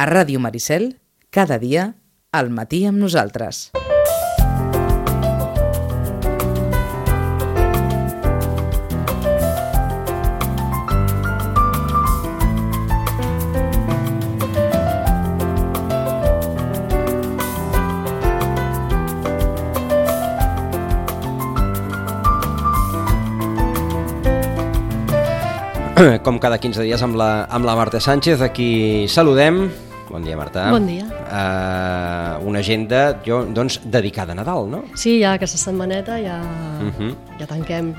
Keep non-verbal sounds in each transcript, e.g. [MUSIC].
A Ràdio Maricel, cada dia, al matí amb nosaltres. com cada 15 dies amb la, amb la Marta Sánchez, aquí saludem. Bon dia, Marta. Bon dia. Uh, una agenda, jo, doncs, dedicada a Nadal, no? Sí, ja aquesta setmaneta ja, Uh -huh. ja tanquem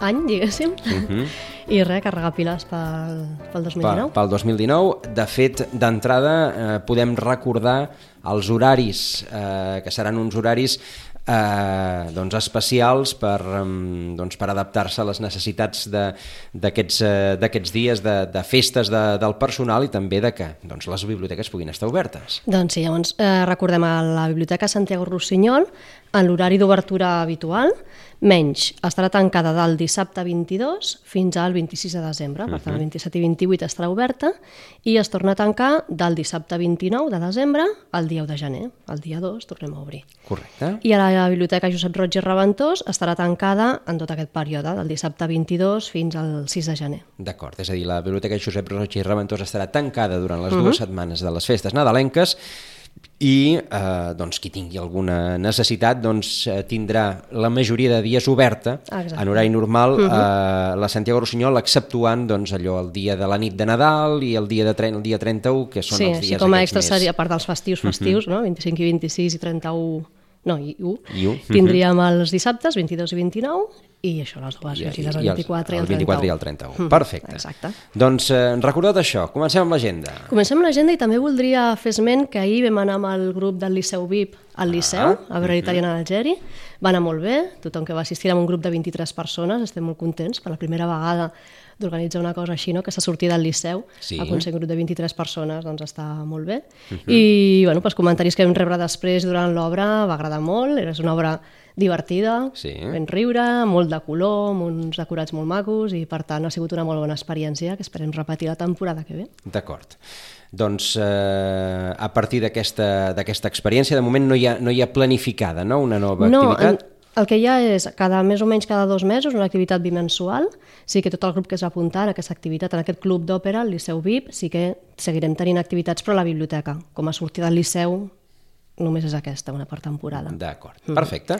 any, diguéssim, Uh -huh. i res, carregar piles pel, pel 2019. Pel 2019. De fet, d'entrada, eh, podem recordar els horaris, eh, que seran uns horaris eh, doncs especials per, doncs per adaptar-se a les necessitats de, d'aquests dies de, de festes de, del personal i també de que doncs, les biblioteques puguin estar obertes. Doncs sí, llavors eh, recordem a la Biblioteca Santiago Rossinyol en l'horari d'obertura habitual, menys estarà tancada del dissabte 22 fins al 26 de desembre, per tant el 27 i 28 estarà oberta i es torna a tancar del dissabte 29 de desembre al dia 1 de gener, el dia 2 tornem a obrir. Correcte? I a la Biblioteca Josep Roig i Reventós estarà tancada en tot aquest període, del dissabte 22 fins al 6 de gener. D'acord, és a dir, la Biblioteca Josep Roig i Reventós estarà tancada durant les dues setmanes de les festes nadalenques i eh, doncs, qui tingui alguna necessitat doncs, eh, tindrà la majoria de dies oberta Exacte. en horari normal eh, la Santiago Rossinyol exceptuant doncs, allò el dia de la nit de Nadal i el dia, de tre el dia 31 que són sí, els dies com a extra més... seria, a part dels festius festius, no? 25 i 26 i 31, no, i 1, I u, tindríem els dissabtes, 22 i 29, i això, les dues I, vigílies, el i els- 24 i el, el 24 i el 31. 31. Perfecte. Exacte. Doncs eh, recordat això, comencem amb l'agenda. Comencem amb l'agenda i també voldria fer esment que ahir vam anar amb el grup del Liceu VIP al Liceu, a veure l'Italiana d'Algeri. Va anar molt bé, tothom que va assistir amb un grup de 23 persones, estem molt contents, per la primera vegada d'organitzar una cosa així, no? aquesta sortida del Liceu, Sí. aconseguir un grup de 23 persones, doncs està molt bé. I bueno, els comentaris que vam rebre després durant l'obra va agradar molt, era una obra divertida, Sí. ben riure, molt de color, amb uns decorats molt macos i per tant ha sigut una molt bona experiència que esperem repetir la temporada que ve. D'acord. Doncs eh, a partir d'aquesta experiència, de moment no hi ha, no hi ha planificada no? una nova No, activitat? en, el que hi ha és cada més o menys cada dos mesos una activitat bimensual. Sí que tot el grup que es va apuntar en aquesta activitat, en aquest club d'òpera, el Liceu VIP, sí que seguirem tenint activitats però a la biblioteca. Com a sortida del Liceu només és aquesta, una per temporada. D'acord, perfecte.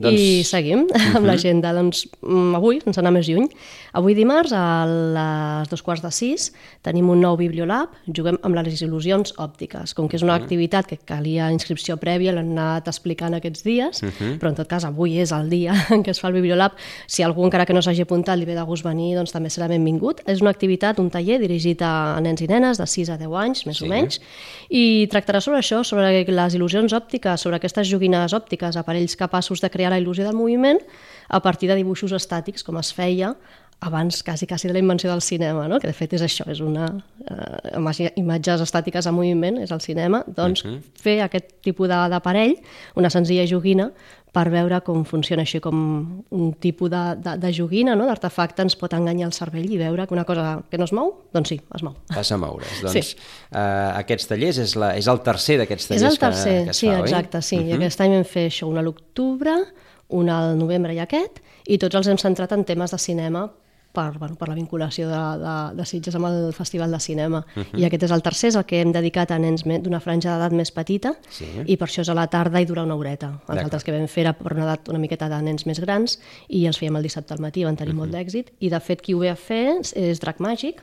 Doncs... I seguim [LAUGHS] amb l'agenda. Doncs, mm, avui, sense anar més lluny, avui dimarts a les dos quarts de sis tenim un nou Bibliolab, juguem amb les il·lusions òptiques. Com que és una activitat que calia inscripció prèvia, l'hem anat explicant aquests dies, però en tot cas avui és el dia [LAUGHS] en què es fa el Bibliolab. Si algú encara que no s'hagi apuntat li ve de gust venir, doncs també serà benvingut. És una activitat, un taller dirigit a nens i nenes de 6 a 10 anys, més Sí. o menys, i tractarà sobre això, sobre les il·lusions òptiques, sobre aquestes joguines òptiques, aparells capaços de crear la il·lusió del moviment a partir de dibuixos estàtics, com es feia abans quasi, quasi de la invenció del cinema, no? que de fet és això, és una eh, imatges estàtiques en moviment, és el cinema, doncs fer aquest tipus de- d'aparell, una senzilla joguina, per veure com funciona així com un tipus de, de, de joguina, no? d'artefacte, ens pot enganyar el cervell i veure que una cosa que no es mou, doncs sí, es mou. Vas a moure's. Doncs Sí. eh, aquests tallers és, la, és el tercer d'aquests És tallers el tercer, que, que es sí, fa, oi? exacte, sí. Uh -huh. I aquest any vam fer això un a l'octubre, un al novembre i aquest, i tots els hem centrat en temes de cinema per, bueno, per la vinculació de, de, de Sitges amb el Festival de Cinema. Uh -huh. I aquest és el tercer, és el que hem dedicat a nens d'una franja d'edat més petita, Sí. i per això és a la tarda i dura una horeta. Els altres que vam fer era per una edat una miqueta de nens més grans, i els fèiem el dissabte al matí, van tenir uh -huh. molt d'èxit, i de fet qui ho ve a fer és, Drac Màgic,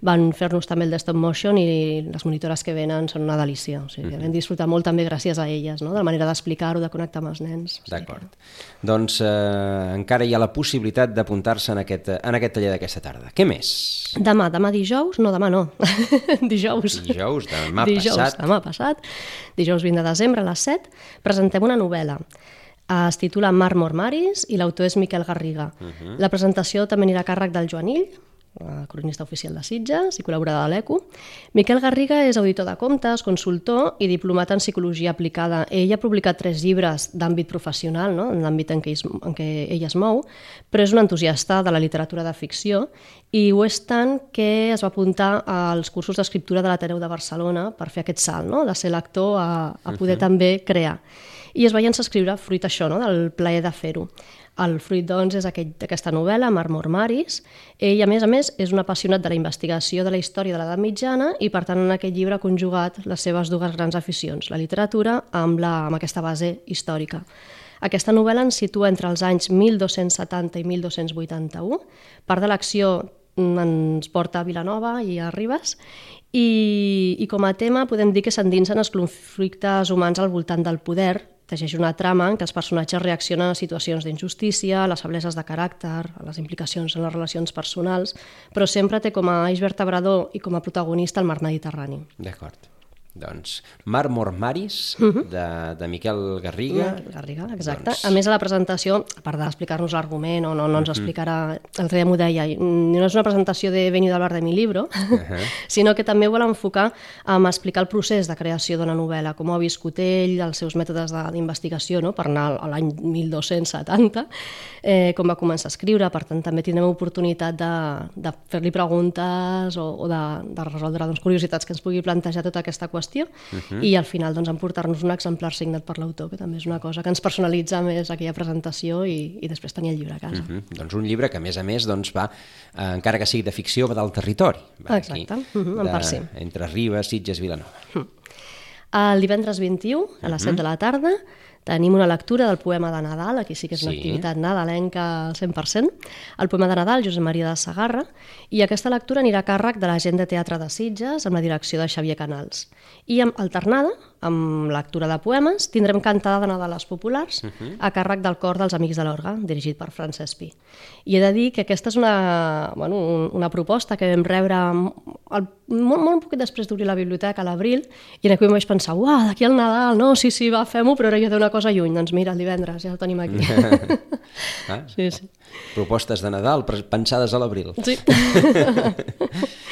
van fer-nos també el de stop motion i les monitores que venen són una delícia. O sigui, vam disfrutar molt també gràcies a elles, no? de la manera d'explicar-ho, de connectar amb els nens. D'acord. Doncs eh, encara hi ha la possibilitat d'apuntar-se en, aquest, en aquest taller d'aquesta tarda. Què més? Demà, demà dijous, no demà no, [LAUGHS] dijous. Dijous, demà dijous, passat. demà passat, dijous 20 de desembre a les 7, presentem una novel·la. Es titula Mar Mormaris i l'autor és Miquel Garriga. Mhm. La presentació també anirà a càrrec del Joanill, eh, cronista oficial de Sitges i col·laborador de l'ECO. Miquel Garriga és auditor de comptes, consultor i diplomat en psicologia aplicada. Ell ha publicat tres llibres d'àmbit professional, no? en l'àmbit en, què es, en què ell es mou, però és un entusiasta de la literatura de ficció i ho és tant que es va apuntar als cursos d'escriptura de l'Ateneu de Barcelona per fer aquest salt, no? de ser lector a, a poder uh -huh. també crear. I es va llançar a escriure fruit això, no? del plaer de fer-ho. El fruit, doncs, és aquesta novel·la, Marmor Maris. Ell, a més a més, és un apassionat de la investigació de la història de l'edat mitjana i, per tant, en aquest llibre ha conjugat les seves dues grans aficions, la literatura amb, la, amb aquesta base històrica. Aquesta novel·la ens situa entre els anys 1270 i 1281. Part de l'acció ens porta a Vilanova i a Ribes i, i com a tema podem dir que s'endinsen els conflictes humans al voltant del poder, tegeix una trama en què els personatges reaccionen a situacions d'injustícia, a les febleses de caràcter, a les implicacions en les relacions personals, però sempre té com a eix vertebrador i com a protagonista el mar Mediterrani. D'acord. Doncs Màrmor Maris, uh -huh. de, de Miquel Garriga. Garriga, exacte. Doncs... A més, a la presentació, a part d'explicar-nos l'argument, o no, no ens uh -huh. explicarà... L'altre dia m'ho deia, no és una presentació de veniu d'hablar de mi libro, uh -huh. [LAUGHS] sinó que també vol enfocar en explicar el procés de creació d'una novel·la, com ha viscut ell, els seus mètodes d'investigació, no? per anar a l'any 1270, eh, com va començar a escriure, per tant també tindrem oportunitat de, de fer-li preguntes o, o de, de resoldre doncs, curiositats que ens pugui plantejar tota aquesta qüestió qüestió uh -huh. i al final doncs, emportar-nos un exemplar signat per l'autor, que també és una cosa que ens personalitza més aquella presentació i, i després tenir el llibre a casa. Uh -huh. Doncs un llibre que a més a més doncs, va, eh, encara que sigui de ficció, va del territori. Va Exacte, aquí, uh -huh, en part sí. Entre Ribes, Sitges, Vilanova. Uh -huh. El divendres 21, a les uh -huh. 7 de la tarda, Tenim una lectura del poema de Nadal, aquí sí que és una sí. activitat nadalenca al 100%, el poema de Nadal, Josep Maria de Sagarra, i aquesta lectura anirà a càrrec de la gent de Teatre de Sitges amb la direcció de Xavier Canals. I amb alternada, amb lectura de poemes, tindrem cantada de Nadales populars uh -huh. a càrrec del cor dels Amics de l'Orga, dirigit per Francesc Pi. I he de dir que aquesta és una, bueno, una proposta que vam rebre el, molt, molt poc després d'obrir la biblioteca a l'abril i en aquell vaig pensar, uah, d'aquí al Nadal, no, sí, sí, va, fem-ho, però ara jo una cosa lluny. Doncs mira, el divendres ja ho tenim aquí. [LAUGHS] ah, sí, sí. Propostes de Nadal pensades a l'abril. Sí. [LAUGHS] [LAUGHS]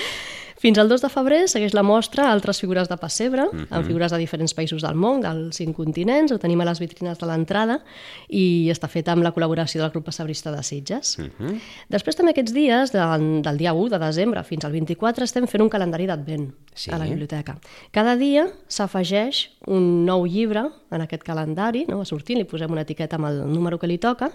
Fins al 2 de febrer segueix la mostra Altres figures de pessebre, uh -huh. amb mhm. figures de diferents països del món, dels cinc continents, ho tenim a les vitrines de l'entrada i està feta amb la col·laboració del grup pessebrista de Sitges. Mhm. -huh. Després també aquests dies, del, del dia 1 de desembre fins al 24, estem fent un calendari d'advent sí. a la biblioteca. Cada dia s'afegeix un nou llibre en aquest calendari, no? sortint, li posem una etiqueta amb el número que li toca,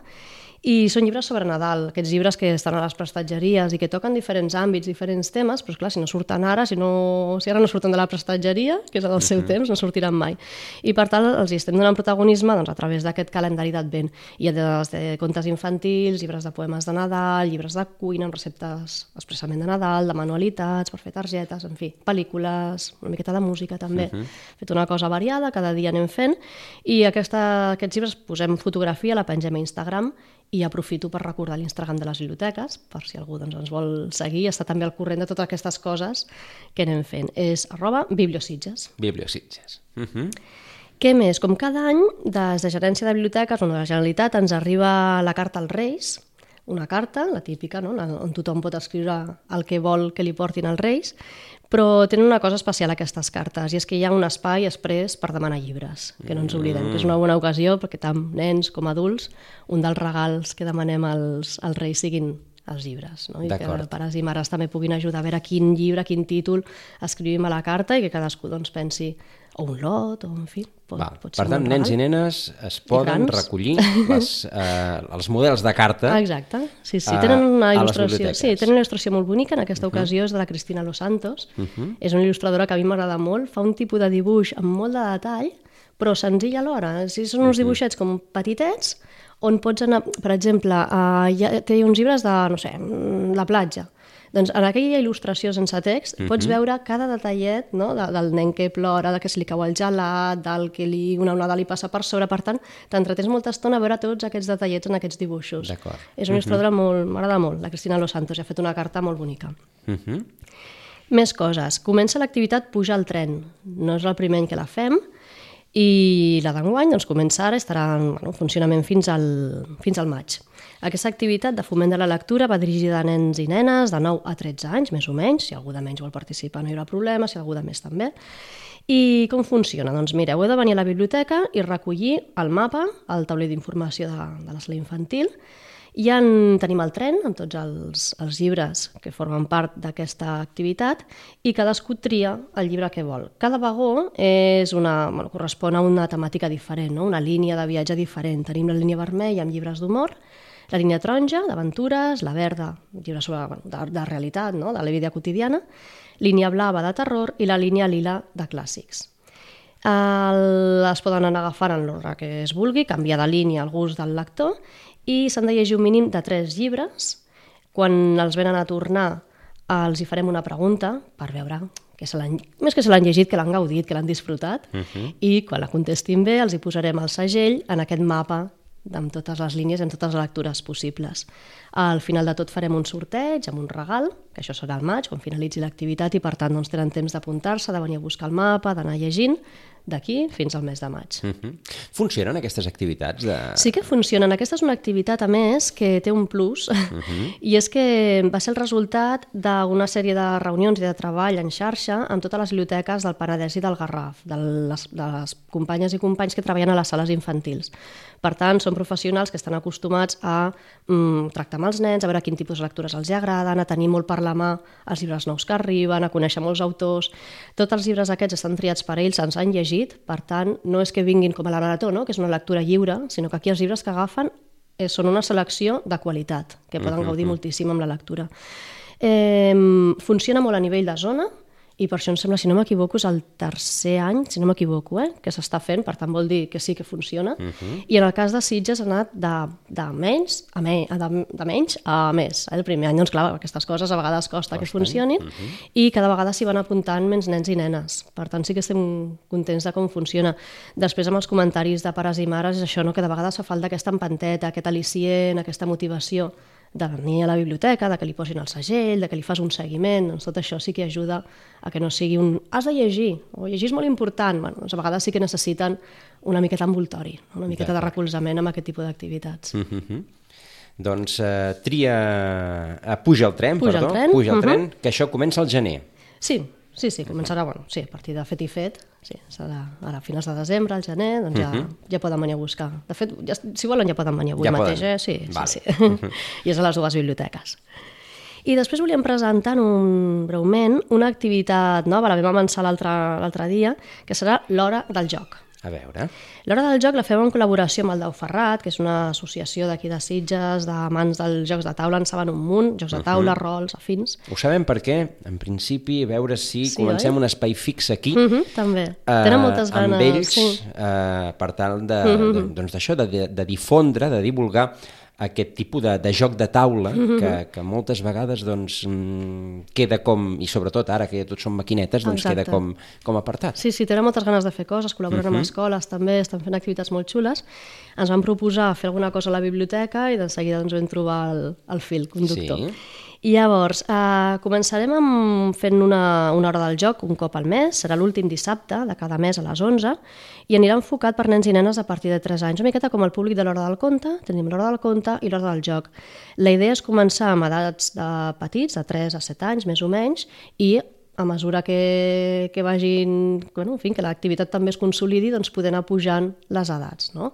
i són llibres sobre Nadal, aquests llibres que estan a les prestatgeries i que toquen diferents àmbits, diferents temes, però clar, si no surten ara, si, no, si ara no surten de la prestatgeria, que és el seu uh -huh. temps, no sortiran mai. I per tant els hi estem donant protagonisme doncs, a través d'aquest calendari d'advent. Hi ha des de contes infantils, llibres de poemes de Nadal, llibres de cuina amb receptes expressament de Nadal, de manualitats per fer targetes, en fi, pel·lícules, una miqueta de música també. Uh -huh. Fet una cosa variada, cada dia anem fent, i aquesta, aquests llibres posem fotografia, la pengem a Instagram i aprofito per recordar l'Instagram de les biblioteques, per si algú doncs, ens vol seguir i està també al corrent de totes aquestes coses que anem fent. És arroba bibliositges. Bibliositges. Uh -huh. Què més? Com cada any, des de Gerència de Biblioteques, on la Generalitat ens arriba la carta als Reis, una carta, la típica, no? on tothom pot escriure el que vol que li portin als Reis, però tenen una cosa especial aquestes cartes, i és que hi ha un espai després per demanar llibres, que no ens oblidem, que és una bona ocasió perquè tant nens com adults, un dels regals que demanem als, als reis siguin els llibres, no? i que pares i mares també puguin ajudar a veure quin llibre, quin títol escrivim a la carta i que cadascú doncs, pensi o un lot, o en fi, pot, Va, pot ser Per tant, nens i nenes es poden recollir [LAUGHS] les, eh, els models de carta Exacte, sí, sí, tenen una il·lustració, sí, tenen una il·lustració molt bonica, en aquesta uh -huh. ocasió és de la Cristina Los Santos, uh -huh. és una il·lustradora que a mi m'agrada molt, fa un tipus de dibuix amb molt de detall, però senzill alhora, si són uns dibuixets com petitets, on pots anar, per exemple, uh, ha, té uns llibres de, no sé, la platja, doncs en aquella il·lustració sense text uh -huh. pots mhm. veure cada detallet no? de, del nen que plora, de que se li cau el gelat, del que li, una onada li passa per sobre, per tant, t'entretens molta estona a veure tots aquests detallets en aquests dibuixos. És una il·lustradora uh -huh. molt, m'agrada molt, la Cristina Los Santos, i ha fet una carta molt bonica. Uh -huh. Més coses. Comença l'activitat Puja al tren. No és el primer any que la fem, I la d'enguany doncs, comença ara estarà en bueno, funcionament fins al, fins al maig. Aquesta activitat de foment de la lectura va dirigida a nens i nenes de 9 a 13 anys, més o menys. Si algú de menys vol participar no hi haurà problema, si algú de més també. I com funciona? Doncs mira, heu de venir a la biblioteca i recollir el mapa, el tauler d'informació de, de l'escola infantil, i en tenim el tren amb tots els, els llibres que formen part d'aquesta activitat i cadascú tria el llibre que vol. Cada vagó és una, bueno, correspon a una temàtica diferent, no? una línia de viatge diferent. Tenim la línia vermella amb llibres d'humor, la línia taronja, d'aventures, la verda, llibres sobre, bueno, de, de realitat, no? de la vida quotidiana, línia blava de terror i la línia lila de clàssics. El, es poden anar agafant en l'ordre que es vulgui, canviar de línia al gust del lector i s'han de llegir un mínim de tres llibres. Quan els venen a tornar els hi farem una pregunta per veure que se més que se l'han llegit, que l'han gaudit, que l'han disfrutat, uh -huh. i quan la contestin bé els hi posarem el segell en aquest mapa amb totes les línies, en totes les lectures possibles. Al final de tot farem un sorteig amb un regal, que això serà al maig, quan finalitzi l'activitat, i per tant doncs, tenen temps d'apuntar-se, de venir a buscar el mapa, d'anar llegint, d'aquí fins al mes de maig. Uh -huh. Funcionen aquestes activitats? De... Sí que funcionen. Aquesta és una activitat, a més, que té un plus, uh [LAUGHS] -huh. i és que va ser el resultat d'una sèrie de reunions i de treball en xarxa amb totes les biblioteques del Penedès i del Garraf, de les, de les companyes i companys que treballen a les sales infantils. Per tant, són professionals que estan acostumats a mm, tractar amb els nens, a veure quin tipus de lectures els agraden, a tenir molt per la mà els llibres nous que arriben, a conèixer molts autors. Tots els llibres aquests estan triats per ells, ens han llegit llegit, per tant, no és que vinguin com a la marató, no? que és una lectura lliure, sinó que aquí els llibres que agafen eh, són una selecció de qualitat, que poden uh -huh. gaudir moltíssim amb la lectura. Eh, funciona molt a nivell de zona, i per això em sembla, si no m'equivoco, és el tercer any, si no m'equivoco, eh, que s'està fent, per tant vol dir que sí que funciona. Uh -huh. I en el cas de Sitges ha anat de, de menys a me, de, de menys a més. Eh? El primer any, doncs clar, aquestes coses a vegades costa, costa. que funcionin, uh -huh. i cada vegada s'hi van apuntant menys nens i nenes. Per tant, sí que estem contents de com funciona. Després, amb els comentaris de pares i mares, és això, no? que de vegades fa falta aquesta empanteta, aquest al·licient, aquesta motivació de venir a la biblioteca, de que li posin el segell, de que li fas un seguiment, doncs tot això sí que ajuda a que no sigui un has de llegir, o llegir és molt important, bueno, doncs a vegades sí que necessiten una miqueta envoltori, una miqueta de recolzament amb aquest tipus d'activitats. Mm -hmm. Doncs uh, tria... Uh, puja el tren, puja perdó, el tren. puja el tren, uh -huh. que això comença al gener. Sí, Sí, sí, començarà, bueno, sí, a partir de fet i fet, sí, serà ara a finals de desembre, al gener, doncs ja, uh mhm. -huh. ja poden venir a buscar. De fet, ja, si volen ja poden venir avui ja mateix, poden. eh? Sí, vale. sí, sí. Uh -huh. I és a les dues biblioteques. I després volíem presentar un, breument una activitat nova, la vam avançar l'altre dia, que serà l'hora del joc. A veure. L'Hora del Joc la fem en col·laboració amb el Dau Ferrat, que és una associació d'aquí de Sitges, d'amants dels jocs de taula, en saben un munt, jocs de taula, uh -huh. rols, afins. Ho sabem perquè, en principi, a veure si sí, comencem oi? un espai fix aquí. Uh -huh, també. Uh, Tenen moltes ganes. Amb ells, sí. uh, per tal de, uh -huh. doncs d'això, de, de, de difondre, de divulgar aquest tipus de, de joc de taula mm -hmm. que, que moltes vegades doncs, mm, queda com, i sobretot ara que tots són maquinetes, doncs Exacte. queda com, com apartat. Sí, sí, tenen moltes ganes de fer coses, col·laboren mm -hmm. amb escoles també, estan fent activitats molt xules. Ens van proposar fer alguna cosa a la biblioteca i de seguida doncs, vam trobar el, el fil conductor. Sí. I llavors, eh, començarem amb fent una, una hora del joc un cop al mes, serà l'últim dissabte de cada mes a les 11, i anirà enfocat per nens i nenes a partir de 3 anys, una miqueta com el públic de l'hora del conte, tenim l'hora del conte i l'hora del joc. La idea és començar amb edats de petits, de 3 a 7 anys, més o menys, i a mesura que, que vagin, bueno, en fi, que l'activitat també es consolidi, doncs poder anar pujant les edats, no?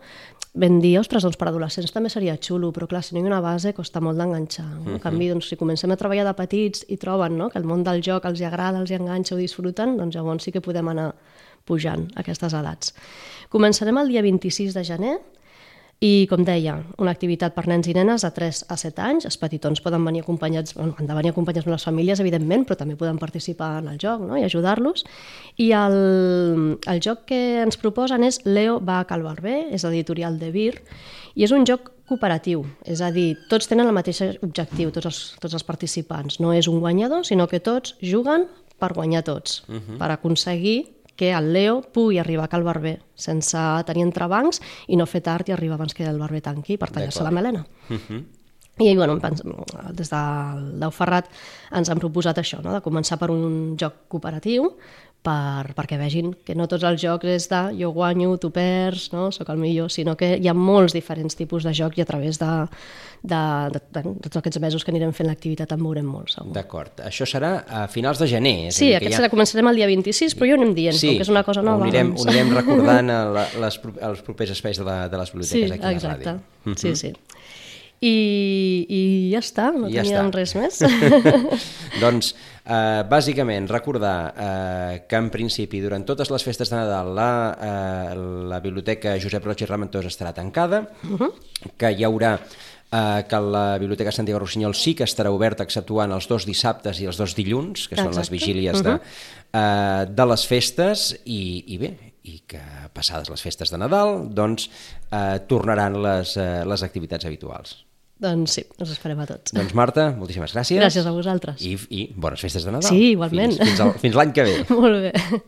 ben dir, ostres, doncs per adolescents també seria xulo, però clar, si no hi ha una base costa molt d'enganxar. No? En uh -huh. canvi, doncs, si comencem a treballar de petits i troben no? que el món del joc els hi agrada, els hi enganxa, o disfruten, doncs llavors sí que podem anar pujant aquestes edats. Començarem el dia 26 de gener, i, com deia, una activitat per nens i nenes de 3 a 7 anys. Els petitons poden venir acompanyats, bueno, han de venir acompanyats amb les famílies, evidentment, però també poden participar en el joc no? i ajudar-los. I el, el joc que ens proposen és Leo va a Calvarber, és editorial de Vir, i és un joc cooperatiu, és a dir, tots tenen el mateix objectiu, tots els, tots els participants. No és un guanyador, sinó que tots juguen per guanyar tots, uh -huh. per aconseguir que el Leo pugui arribar a Cal Barber sense tenir entrebancs i no fer tard i arribar abans que el barber tanqui per tallar-se la melena. Uh mhm. -huh. I bueno, des del Dau Ferrat ens han proposat això, no? de començar per un joc cooperatiu, per, perquè vegin que no tots els jocs és de jo guanyo, tu perds, no? sóc el millor, sinó que hi ha molts diferents tipus de joc i a través de, de, de, de, de tots aquests mesos que anirem fent l'activitat en veurem molt, segur. D'acord. Això serà a finals de gener. És Sí, dir, que aquest ja- serà, començarem el dia 26, però jo anem dient, Sí, com que és una cosa nova. Ho anirem, doncs... ho anirem recordant a la, les, als propers espais de, la, de les Sí, biblioteques aquí a la exacte. ràdio. Mhm. Sí, sí. I, I ja està, no Ja teníem està. res més. [LAUGHS] [LAUGHS] doncs, eh, bàsicament, recordar eh, que en principi, durant totes les festes de Nadal, la, eh, la biblioteca Josep Roig i Ramentós estarà tancada, que hi haurà eh, que la Biblioteca Santiago Rossinyol sí que estarà oberta exceptuant els dos dissabtes i els dos dilluns, que són les Exacte. vigílies de, eh, de les festes, i, i bé, i que passades les festes de Nadal, doncs eh, tornaran les, eh, les activitats habituals. Doncs sí, us esperem a tots. Doncs Marta, moltíssimes gràcies. Gràcies a vosaltres. I, i bones festes de Nadal. Sí, igualment. Fins, fins l'any que ve. [LAUGHS] Molt bé.